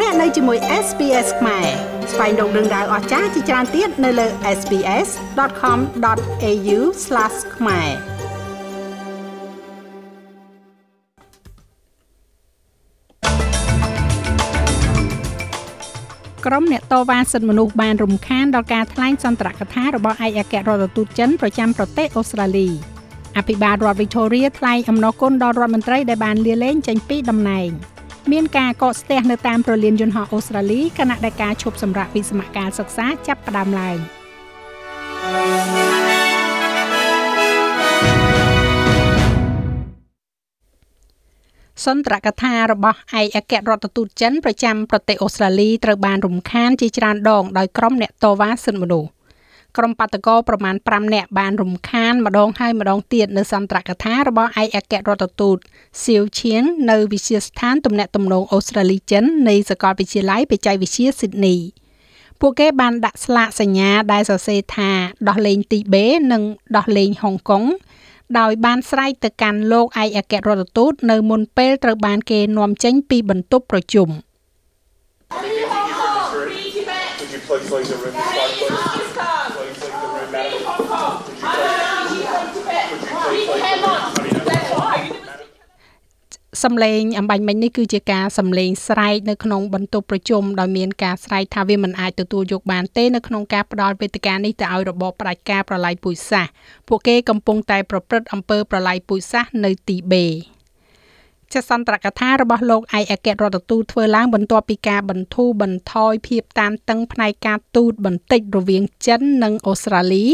លោកអ្នកនៅជាមួយ SPS ខ្មែរស្វែងរកដឹងដៅអស្ចារ្យជាច្រើនទៀតនៅលើ SPS.com.au/ ខ្មែរក្រុមអ្នកតវ៉ាសិទ្ធិមនុស្សបានរំខានដល់ការថ្លែងសន្ទរកថារបស់ឯកអគ្គរដ្ឋទូតចិនប្រចាំប្រទេសអូស្ត្រាលីអភិបាលរដ្ឋ Victoria ថ្លែងអំណរគុណដល់រដ្ឋមន្ត្រីដែលបានលាលែងចេញពីតំណែង។ មានការកកស្ទះនៅតាមប្រលានយន្តហោះអូស្ត្រាលីខណៈដែលការឈប់សម្រាកពីសមកាលសិក្សាចាប់ផ្ដើមឡើងសន្ទរកថារបស់ឯកអគ្គរដ្ឋទូតចិនប្រចាំប្រទេសអូស្ត្រាលីត្រូវបានរំខានជាច្រើនដងដោយក្រុមអ្នកតវ៉ាសិទ្ធិមនុស្ស ក្រុមបាតកោប្រមាណ5នាក់បានរំខានម្ដងហើយម្ដងទៀតនៅសន្ទរកថារបស់ឯកអគ្គរដ្ឋទូតសៀវឈៀងនៅវិទ្យាស្ថានទំនាក់ទំនងអូស្ត្រាលីចិននៃសាកលវិទ្យាល័យបច្ចេកវិទ្យាស៊ីដនីពួកគេបានដាក់ស្លាកសញ្ញាដែលសរសេរថាដោះលែងទីបេនិងដោះលែងហុងកុងដោយបានស្រែកទៅកាន់លោកឯកអគ្គរដ្ឋទូតនៅមុនពេលត្រូវបានគេនាំចេញពីបន្ទប់ប្រជុំ សំឡេងអំបញ្ញមិញនេះគឺជាការសំឡេងស្រែកនៅក្នុងបន្ទប់ប្រជុំដោយមានការស្រែកថាវាមិនអាចទទួលយកបានទេនៅក្នុងការផ្ដល់វេទិកានេះទៅឲ្យរបបផ្ដាច់ការប្រឡាយពូជសាសន៍ពួកគេកំពុងតែប្រព្រឹត្តអំពើប្រឡាយពូជសាសន៍នៅទីបេចសន្ទរកថារបស់លោកឯកអគ្គរដ្ឋទូតធ្វើឡើងបន្ទាប់ពីការបន្ធូរបន្ថយភាពតានតឹងផ្នែកការទូតបន្តិចរវាងចិននិងអូស្ត្រាលី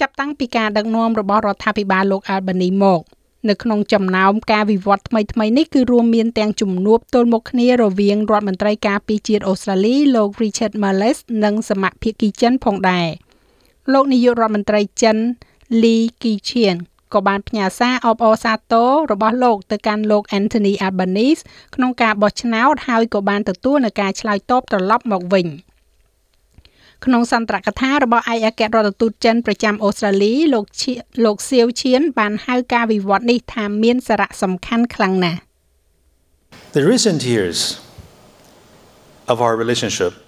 ចាប់តាំងពីការដឹកនាំរបស់រដ្ឋាភិបាលលោក Albany មក។ នៅក្នុងចំណោមការវិវត្តថ្មីៗនេះគឺរួមមានទាំងជំនួបទល់មុខគ្នារវាងរដ្ឋមន្ត្រីការពារជាតិអូស្ត្រាលីលោក Richard Marles និងសមាភិកីចិនផងដែរលោកនាយករដ្ឋមន្ត្រីចិន Lee Keqiang ក៏បានផ្ញើសារអបអរសាទររបស់លោកទៅកាន់លោក Anthony Albanese ក្នុងការបោះឆ្នោតហើយក៏បានទទួលនឹងការឆ្លើយតបត្រឡប់មកវិញ។ ក្នុងសន្ទរកថារបស់ឯកអគ្គរដ្ឋទូតចិនប្រចាំអូស្ត្រាលីលោកលោកសៀវឈៀនបានហៅការវិវត្តនេះថាមានសារៈសំខាន់ខ្លាំងណាស់ The recent years of our relationship has been a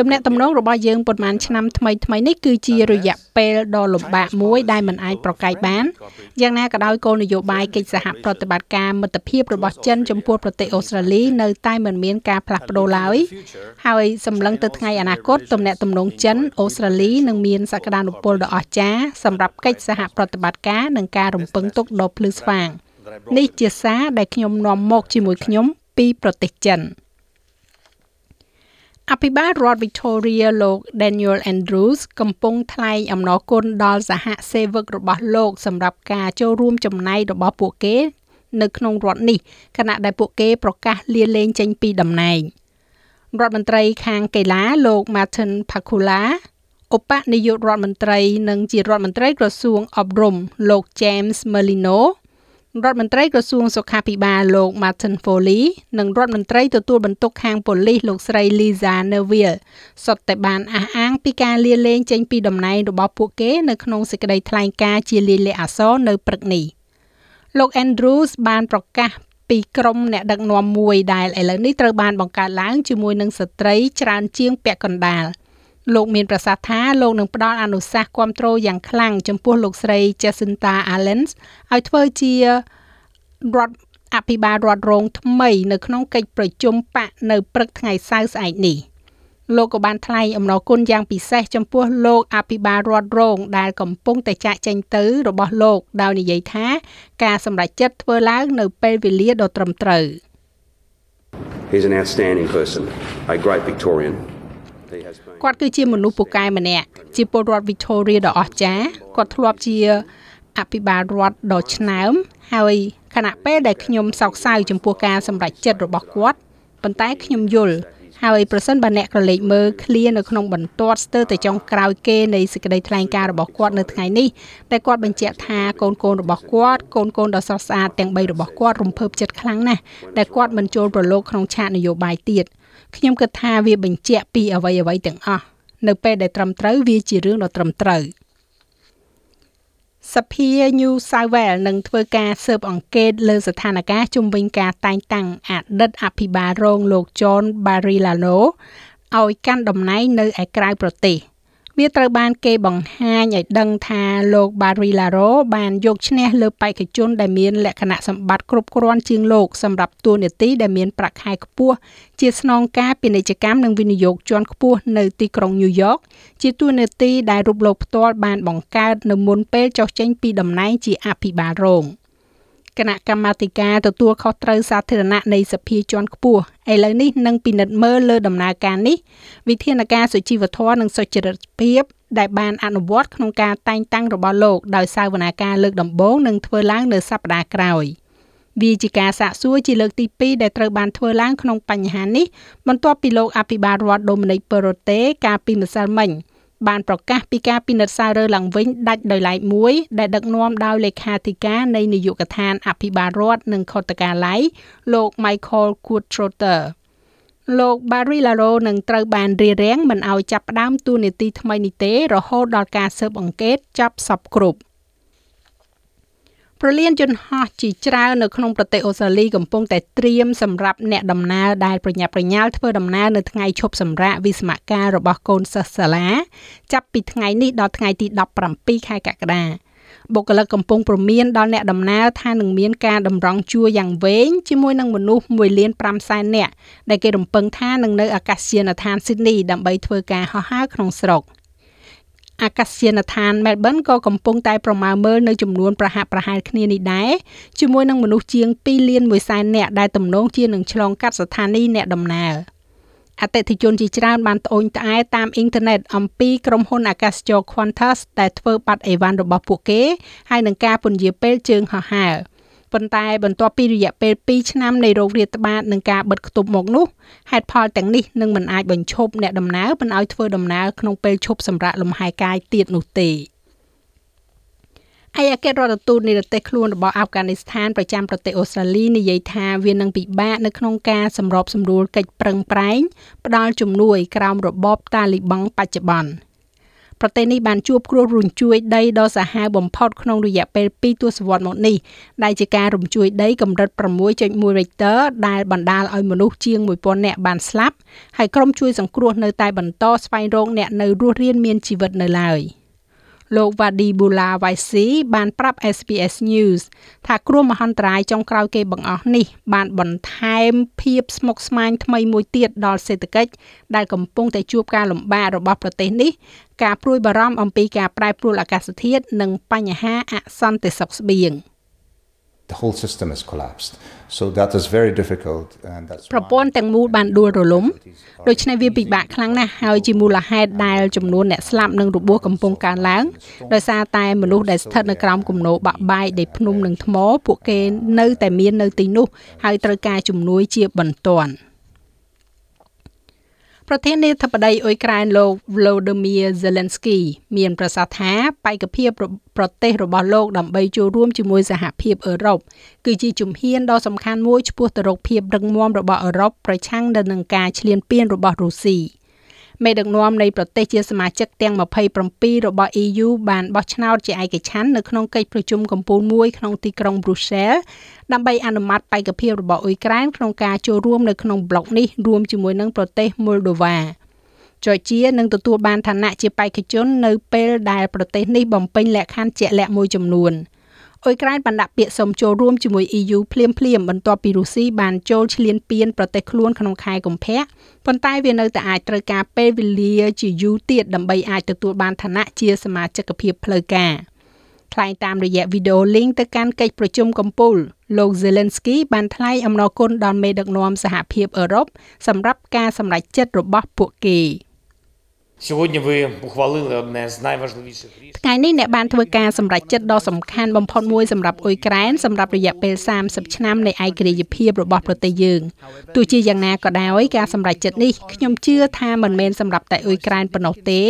ទំនាក់ទំនងរបស់យើងប៉ុន្មានឆ្នាំថ្មីថ្មីនេះគឺជារយៈពេលដ៏លំបាកមួយដែលមិនអាចប្រកែកបានយ៉ាងណាក៏ដោយគោលនយោបាយកិច្ចសហប្រតិបត្តិការមិត្តភាពរបស់ចិនចំពោះប្រទេសអូស្ត្រាលីនៅតែមិនមានការផ្លាស់ប្ដូរឡើយហើយសម្លឹងទៅថ្ងៃអនាគតទំនាក់ទំនងចិនអូស្ត្រាលីនឹងមានសក្តានុពលដ៏អស្ចារ្យសម្រាប់កិច្ចសហប្រតិបត្តិការនិងការរំពឹងទុកដ៏ភ្លឺស្វាងនេះជាសារដែលខ្ញុំនាំមកជាមួយខ្ញុំពីប្រទេសចិន។ អភិបាលរដ្ឋ Victoria លោក Daniel Andrews កំពុងថ្លែងអំណរគុណដល់សហសេវករបស់លោកសម្រាប់ការចូលរួមចំណែករបស់ពួកគេ នៅក្នុងរដ្ឋនេះខណៈដែលពួកគេប្រកាសលាលែងចេញពីតំណែងរដ្ឋមន្ត្រីខាងកីឡាលោក Martin Pakula ឧបនាយករដ្ឋមន្ត្រីនិងជារដ្ឋមន្ត្រីក្រសួងអប់រំលោក James Merlino រដ្ឋមន្ត្រីក្រសួងសុខាភិបាលលោក Martin Foley និងរដ្ឋមន្ត្រីទទួលបន្ទុកខាងប៉ូលីសលោកស្រី Liza Neville សុទ្ធតែបានអះអាងពីការលាលែងចេញពីតំណែងរបស់ពួកគេនៅក្នុងសេចក្តីថ្លែងការណ៍ជាលាយលក្ខណ៍អក្សរនៅព្រឹកនេះលោក Andrews បានប្រកាសពីក្រុមអ្នកដឹកនាំមួយដែលឥឡូវនេះត្រូវបានបង្កើតឡើងជាមួយនឹងស្ត្រីច្រើនជាងពាក់កណ្ដាល។ លោកមានប្រសាសន៍ថាលោកនឹងផ្ដល់អនុសាសន៍គ្រប់គ្រងយ៉ាងខ្លាំងចំពោះលោកស្រី Jacinta Allen ឲ្យធ្វើជារដ្ឋអភិបាលរដ្ឋរងថ្មី នៅក្នុងកិច្ចប្រជុំបកនៅព្រឹកថ្ងៃសៅរ៍ស្អែកនេះលោកក៏បានថ្លែងអំណរគុណយ៉ាងពិសេសចំពោះលោកអភិបាលរដ្ឋរង ដែលកំពុងតែចាក់ចេញទៅរបស់លោក ដោយនិយាយថា ការសម្រេចចិត្តធ្វើឡើងនៅពេលវេលាដ៏ត្រឹមត្រូវ He's an outstanding person, a great Victorian គាត់គឺជាមនុស្សពូកែម្នាក់ជាពលរដ្ឋ Victoria ដ៏អស្ចារ្យគាត់ធ្លាប់ជាអភិបាលរដ្ឋដ៏ឆ្នើមហើយខណៈពេលដែលខ្ញុំសោកសៅចំពោះការសម្រេចចិត្តរបស់គាត់ប៉ុន្តែខ្ញុំយល់ហើយប្រសិនបើអ្នកក្រឡេកមើលឃ្លានៅក្នុងបន្ទាត់ស្ទើរតែចុងក្រោយគេនៃសេចក្តីថ្លែងការណ៍របស់គាត់នៅថ្ងៃនេះតែគាត់បញ្ជាក់ថាកូនកូនរបស់គាត់កូនកូនដ៏ស្រស់ស្អាតទាំង3របស់គាត់រំភើបចិត្តខ្លាំងណាស់ដែលគាត់មិនចូលប្រឡូកក្នុងឆាកនយោបាយទៀត ខ្ញុំគិតថាវាបញ្ជាក់ពីអ្វីអ្វីទាំងអស់នៅពេលដែលត្រឹមត្រូវវាជារឿងដ៏ត្រឹមត្រូវសភា New South Wales នឹងធ្វើការស៊ើបអង្កេតលើស្ថានភាពជំវិញការតែងតាំងអតីតអភិបាលរងលោក John Barilano ឲ្យកាន់តំណែងនៅឯក្រៅប្រទេស វាត្រូវបានគេបង្ហាញឲ្យដឹងថាលោក Barilaro បានយកឈ្នះលើបេក្ខជនដែលមានលក្ខណៈសម្បត្តិគ្រប់គ្រាន់ជាងលោកសម្រាប់តួនាទីដែលមានប្រាក់ខែខ្ពស់ជាស្នងការពាណិជ្ជកម្មនិងវិនិយោគជាន់ខ្ពស់នៅទីក្រុងញូវយ៉កជាតួនាទីដែលរូបលោកផ្ទាល់បានបង្កើតនៅមុនពេលចុះចេញពីតំណែងជាអភិបាលរង។ គណៈកម្មាធិការទទួលខុសត្រូវសាធារណៈនៃសភាជាន់ខ្ពស់ឥឡូវនេះនឹងពិនិត្យមើលលើដំណើរការនេះវិធានការសុជីវធម៌និងសុចរិតភាពដែលបានអនុវត្តក្នុងការតែងតាំងរបស់លោកដោយសាវនាការលើកដំបូងនឹងធ្វើឡើងនៅសប្តាហ៍ក្រោយវាជាការសាកសួរជាលើកទី2ដែលត្រូវបានធ្វើឡើងក្នុងបញ្ហានេះបន្ទាប់ពីលោកអភិបាលរដ្ឋដូមីនិកពឺរ៉ូតេកាលពីម្សិលមិញ បានប្រកាសពីការពិនិត្យសាររើឡើងវិញដាច់ដោយឡែកមួយដែលដឹកនាំដោយលេខាធិការនៃនាយកដ្ឋានអភិបាលរដ្ឋនិងខុទ្ទកាល័យលោក Michael Kutrotter លោក Barry Laro នឹងត្រូវបានរៀបរៀងមិនឲ្យចាប់ផ្ដើមទូនីតិថ្មីនេះទេរហូតដល់ការស៊ើបអង្កេតចាប់សពគ្រប់ ប្រលានយន្តហោះជាច្រើននៅក្នុងប្រទេសអូស្ត្រាលីកំពុងតែត្រៀមសម្រាប់អ្នកដំណើរដែលប្រញាប់ប្រញាល់ធ្វើដំណើរនៅថ្ងៃឈប់សម្រាកវិស្សមការរបស់កូនសិស្សសាលា ចាប់ពីថ្ងៃនេះដល់ថ្ងៃទី17ខែកក្កដាបុគ្គលិកកំពុងព្រមានដល់អ្នកដំណើរថានឹងមានការតម្រង់ជួរយ៉ាងវែងជាមួយនឹងមនុស្ស1លាន5សែននាក់ដែលគេរំពឹងថានឹងនៅអាកាសយានដ្ឋានស៊ីដនីដើម្បីធ្វើការហោះហើរក្នុងស្រុក។ អាកាសយានដ្ឋាន Melbourne ក៏កំពុងតែប្រមាណមើលនៅចំនួនប្រហាក់ប្រហែលគ្នានេះដែរជាមួយនឹងមនុស្សជាង2លាន1សែននាក់ដែលទំនងជានឹងឆ្លងកាត់ស្ថានីយ៍អ្នកដំណើរអតិថិជនជាច្រើនបានត្អូញត្អែតាមអ៊ីនធឺណិតអំពីក្រុមហ៊ុនអាកាសចរ Qantas ដែលធ្វើបាត់អីវ៉ាន់របស់ពួកគេហើយនឹងការពន្យាពេលជើងហោះហើរ ប៉ុន្តែបន្ទាប់ពីរយៈពេល2ឆ្នាំនៃโรគរាតត្បាតនិងការបិទគប់មកនោះហេតុផលទាំងនេះនឹងមិនអាចបញ្ឈប់អ្នកដំណើរមិនឲ្យធ្វើដំណើរក្នុងពេលឈប់សម្រាកលំហែកាយទៀតនោះទេឯអគ្គរដ្ឋទូតនៃប្រទេសខ្លួនរបស់អាហ្វហ្គានីស្ថានប្រចាំប្រទេសអូស្ត្រាលីនិយាយថាវានឹងពិបាកនៅក្នុងការសម្របសម្រួលកិច្ចប្រឹងប្រែងផ្ដល់ជំនួយក្រោមរបបតាលីបង់បច្ចុប្បន្ន។ ប្រទេសនេះបានជួបគ្រោះរញ្ជួយដីដ៏សាហាវបំផុតក្នុងរយៈពេល2ទសវត្សរ៍មកនេះដែលជាការរញ្ជួយដីកម្រិត6.1 Richter ដែលបណ្ដាលឲ្យមនុស្សជាង1000នាក់បានស្លាប់ហើយក្រុមជួយសង្គ្រោះនៅតែបន្តស្វែងរកអ្នកនៅរស់រានមានជីវិតនៅឡើយ។ លោក Wadi Bula Waisi បានប្រាប់ SBS News ថាគ្រោះមហន្តរាយចុងក្រោយគេបង្អស់នេះ បានបន្ថែមភាពស្មុគស្មាញថ្មីមួយទៀតដល់សេដ្ឋកិច្ចដែលកំពុងតែជួបការលំបាករបស់ប្រទេសនេះ ការព្រួយបារម្ភអំពីការប្រែប្រួលអាកាសធាតុនិងបញ្ហាអសន្តិសុខស្បៀង។ the whole system has collapsed so that is very difficult and that's ប្រព័ន្ធទាំងមូលបានដួលរលំដូច្នេះវាពិបាកខ្លាំងណាស់ហើយជាមូលហេតុដែលចំនួនអ្នកស្លាប់និងរបួសកំពុងកើនឡើងដោយសារតែមនុស្សដែលស្ថិតនៅក្រោមគំនរបាក់បែកនៃភ្នំនិងថ្មពួកគេនៅតែមាននៅទីនោះហើយត្រូវការជំនួយជាបន្ទាន់។ ប្រធានាធិបតីអ៊ុយក្រែនលោក Volodymyr Zelensky មានប្រសាសន៍ថាបេក្ខភាពប្រទេសរបស់លោកដើម្បីចូលរួមជាមួយសហភាពអឺរ៉ុបគឺជាជំហានដ៏សំខាន់មួយឆ្ពោះទៅរកភាពរឹងមាំរបស់អឺរ៉ុបប្រឆាំងនឹងការឈ្លានពានរបស់រុស្ស៊ី។ មេដឹកនាំនៃប្រទេសជាសមាជិកទាំង27របស់ EU បានបោះឆ្នោតជាឯកច្ឆ័ន្ទនៅក្នុងកិច្ចប្រជុំកំពូលមួយក្នុងទីក្រុង Brussels ដើម្បីអនុម័តបេក្ខភាពរបស់អ៊ុយក្រែនក្នុងការចូលរួមនៅក្នុងប្លុកនេះរួមជាមួយនឹងប្រទេស Moldova ច័រជានឹងទទួលបានឋានៈជាបេក្ខជននៅពេលដែលប្រទេសនេះបំពេញលក្ខខណ្ឌជាក់លាក់មួយចំនួន។ អ៊ុយក្រែនបានដាក់ពាក្យសុំចូលរួមជាមួយ EU ភ្លាមភ្លាមបន្ទាប់ពីរុស្ស៊ីបានចូលឈ្លានពានប្រទេសខ្លួនក្នុងខែកុម្ភៈប៉ុន្តែវានៅតែអាចត្រូវការពេលវេលាជាយូរទៀតដើម្បីអាចទទួលបានឋានៈជាសមាជិកភាពផ្លូវការថ្លែងតាមរយៈវីដេអូ link ទៅកាន់កិច្ចប្រជុំកំពូលលោក Zelensky បានថ្លែងអំណរគុណដល់មេដឹកនាំសហភាពអឺរ៉ុបសម្រាប់ការសម្រេចចិត្តរបស់ពួកគេ។ ថ្ងៃនេះអ្នកបានធ្វើការសម្រេចចិត្តដ៏សំខាន់បំផុតមួយសម្រាប់អ៊ុយក្រែនសម្រាប់រយៈពេល30ឆ្នាំនៃឯករាជ្យភាពរបស់ប្រទេសយើងទោះជាយ៉ាងណាក៏ដោយការសម្រេចចិត្តនេះខ្ញុំជឿថាមិនមែនសម្រាប់តែអ៊ុយក្រែនប៉ុណ្ណោះទេ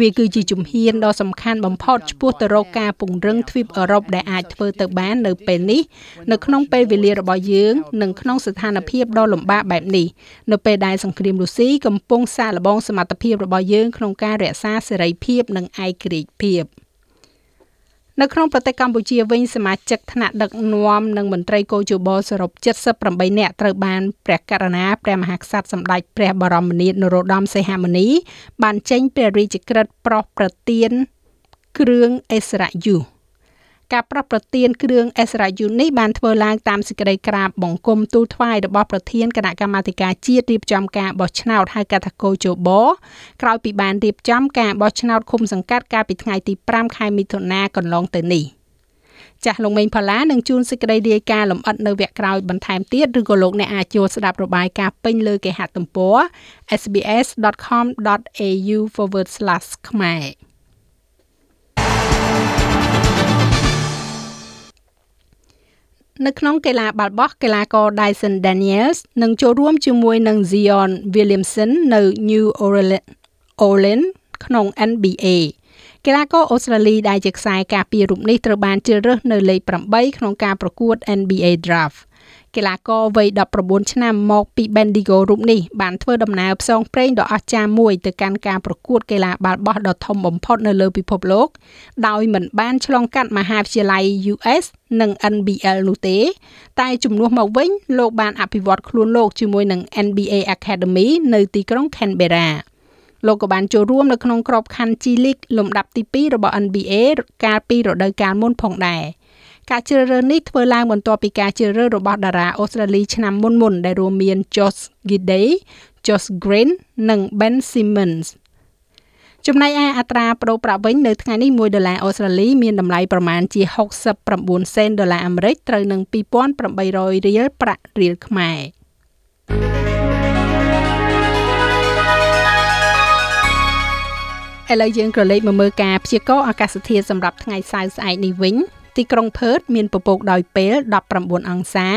វាគឺជាជំហានដ៏សំខាន់បំផុតឆ្ពោះទៅរកការពង្រឹងទ្វីបអឺរ៉ុបដែលអាចធ្វើទៅបាននៅពេលនេះនៅក្នុងពេលវេលារបស់យើងនិងក្នុងស្ថានភាពដ៏លំបាកបែបនេះនៅពេលដែលសង្គ្រាមរុស្ស៊ីកំពុងសាកល្បងសមត្ថភាពរបស់យើងក្នុងការរក្សាសេរីភាព និងឯករាជ្យភាពនៅក្នុងប្រទេសកម្ពុជាវិញសមាជិកថ្នាក់ដឹកនាំនិងមន្ត្រីកោជបសរុប78នាក់ត្រូវបានព្រះករុណាព្រះមហាក្សត្រសម្ដេចព្រះបរមនាថនរោត្តមសីហមុនី បានចេញព្រះរាជក្រឹត្យប្រោសប្រទានគ្រឿងអិសរាយុ ការប្រោះប្រទានគ្រឿងអិសរាយុនេះបានធ្វើឡើងតាមសេចក្តីក្រាបបង្គំទូលថ្វាយរបស់ប្រធានគណៈកម្មាធិការជាតិរៀបចំការបោះឆ្នោតហៅកាត់ថាកោជបក្រោយពីបានរៀបចំការបោះឆ្នោតឃុំសង្កាត់កាលពីថ្ងៃទី5ខែមិថុនាកន្លងទៅនេះចាស់លោកមេងផាឡានឹងជួនសេចក្តីរាយការណ៍លម្អិតនៅវគ្គក្រោយបន្ថែមទៀតឬក៏លោកអ្នកអាចចូលស្ដាប់របាយការណ៍ពេញលើគេហទំព័រ sbs.com.au/ ខ្មែរ នៅក្នុងកីឡាបាល់បោះកីឡាករ Dyson Daniels នឹងចូលរួមជាមួយនឹង Zion Williamson នៅ New Orleans ក្នុង NBA កីឡាករអូស្ត្រាលីដែលជាខ្សែការពាររូបនេះត្រូវបានជ្រើសរើសនៅលេខ8ក្នុងការប្រកួត NBA Draft កីឡាករវ័យ19ឆ្នាំមកពី Bendigo រូបនេះបានធ្វើដំណើរផ្សងព្រេងដ៏អស្ចារ្យមួយទៅកាន់ការប្រកួតកីឡាបាល់បោះដ៏ធំបំផុតនៅលើពិភពលោក ដោយមិនបានឆ្លងកាត់មហាវិទ្យាល័យ US និង NBL នោះទេ តែជំនួសមកវិញលោកបានអភិវឌ្ឍខ្លួនលោកជាមួយនឹង NBA Academy នៅទីក្រុង Canberra លោកក៏បានចូលរួមនៅក្នុងក្របខ័ណ្ឌ G League លំដាប់ទី2របស់ NBA កាលពីរដូវកាលមុនផងដែរ។ ការជ្រើសរើសនេះធ្វើឡើងបន្ទាប់ពីការជ្រើសរើសរបស់តារាអូស្ត្រាលីឆ្នាំមុនមុនដែលរួមមាន Josh Giddey, Josh Green និង Ben Simmons ចំណែកឯអត្រាប្តូរប្រាក់វិញនៅថ្ងៃនេះ1ដុល្លារអូស្ត្រាលីមានតម្លៃប្រមាណជា69សេនដុល្លារអាមេរិកត្រូវនឹង2800រៀលប្រាក់រៀលខ្មែរឥឡូវយើងក៏លេខមកមើលការព្យាករណ៍អាកាសធាតុសម្រាប់ថ្ងៃសៅរ៍ស្អែកនេះវិញ ទីក្រុងផឺតមានពពកដោយពេល19អង្សា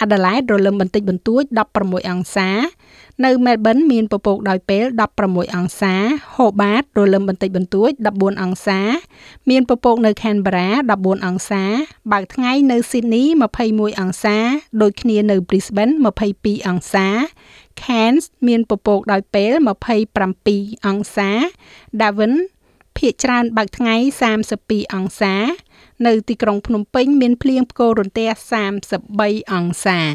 អាដាលេដរលឹមបន្តិចបន្តួច16អង្សា នៅមែលប៊នមានពពកដោយពេល16អង្សាហូបាតរលឹមបន្តិចបន្តួច14អង្សា មានពពកនៅខេនបារ៉ា14អង្សា បើកថ្ងៃនៅស៊ីដនី21អង្សា ដូចគ្នានៅ Brisbane 22អង្សា Cairns មានពពកដោយពេល27អង្សា Darwin ភាគច្រើនបើកថ្ងៃ32អង្សា នៅទីក្រុងភ្នំពេញមានភ្លៀងផ្គររន្ទះ33អង្សាច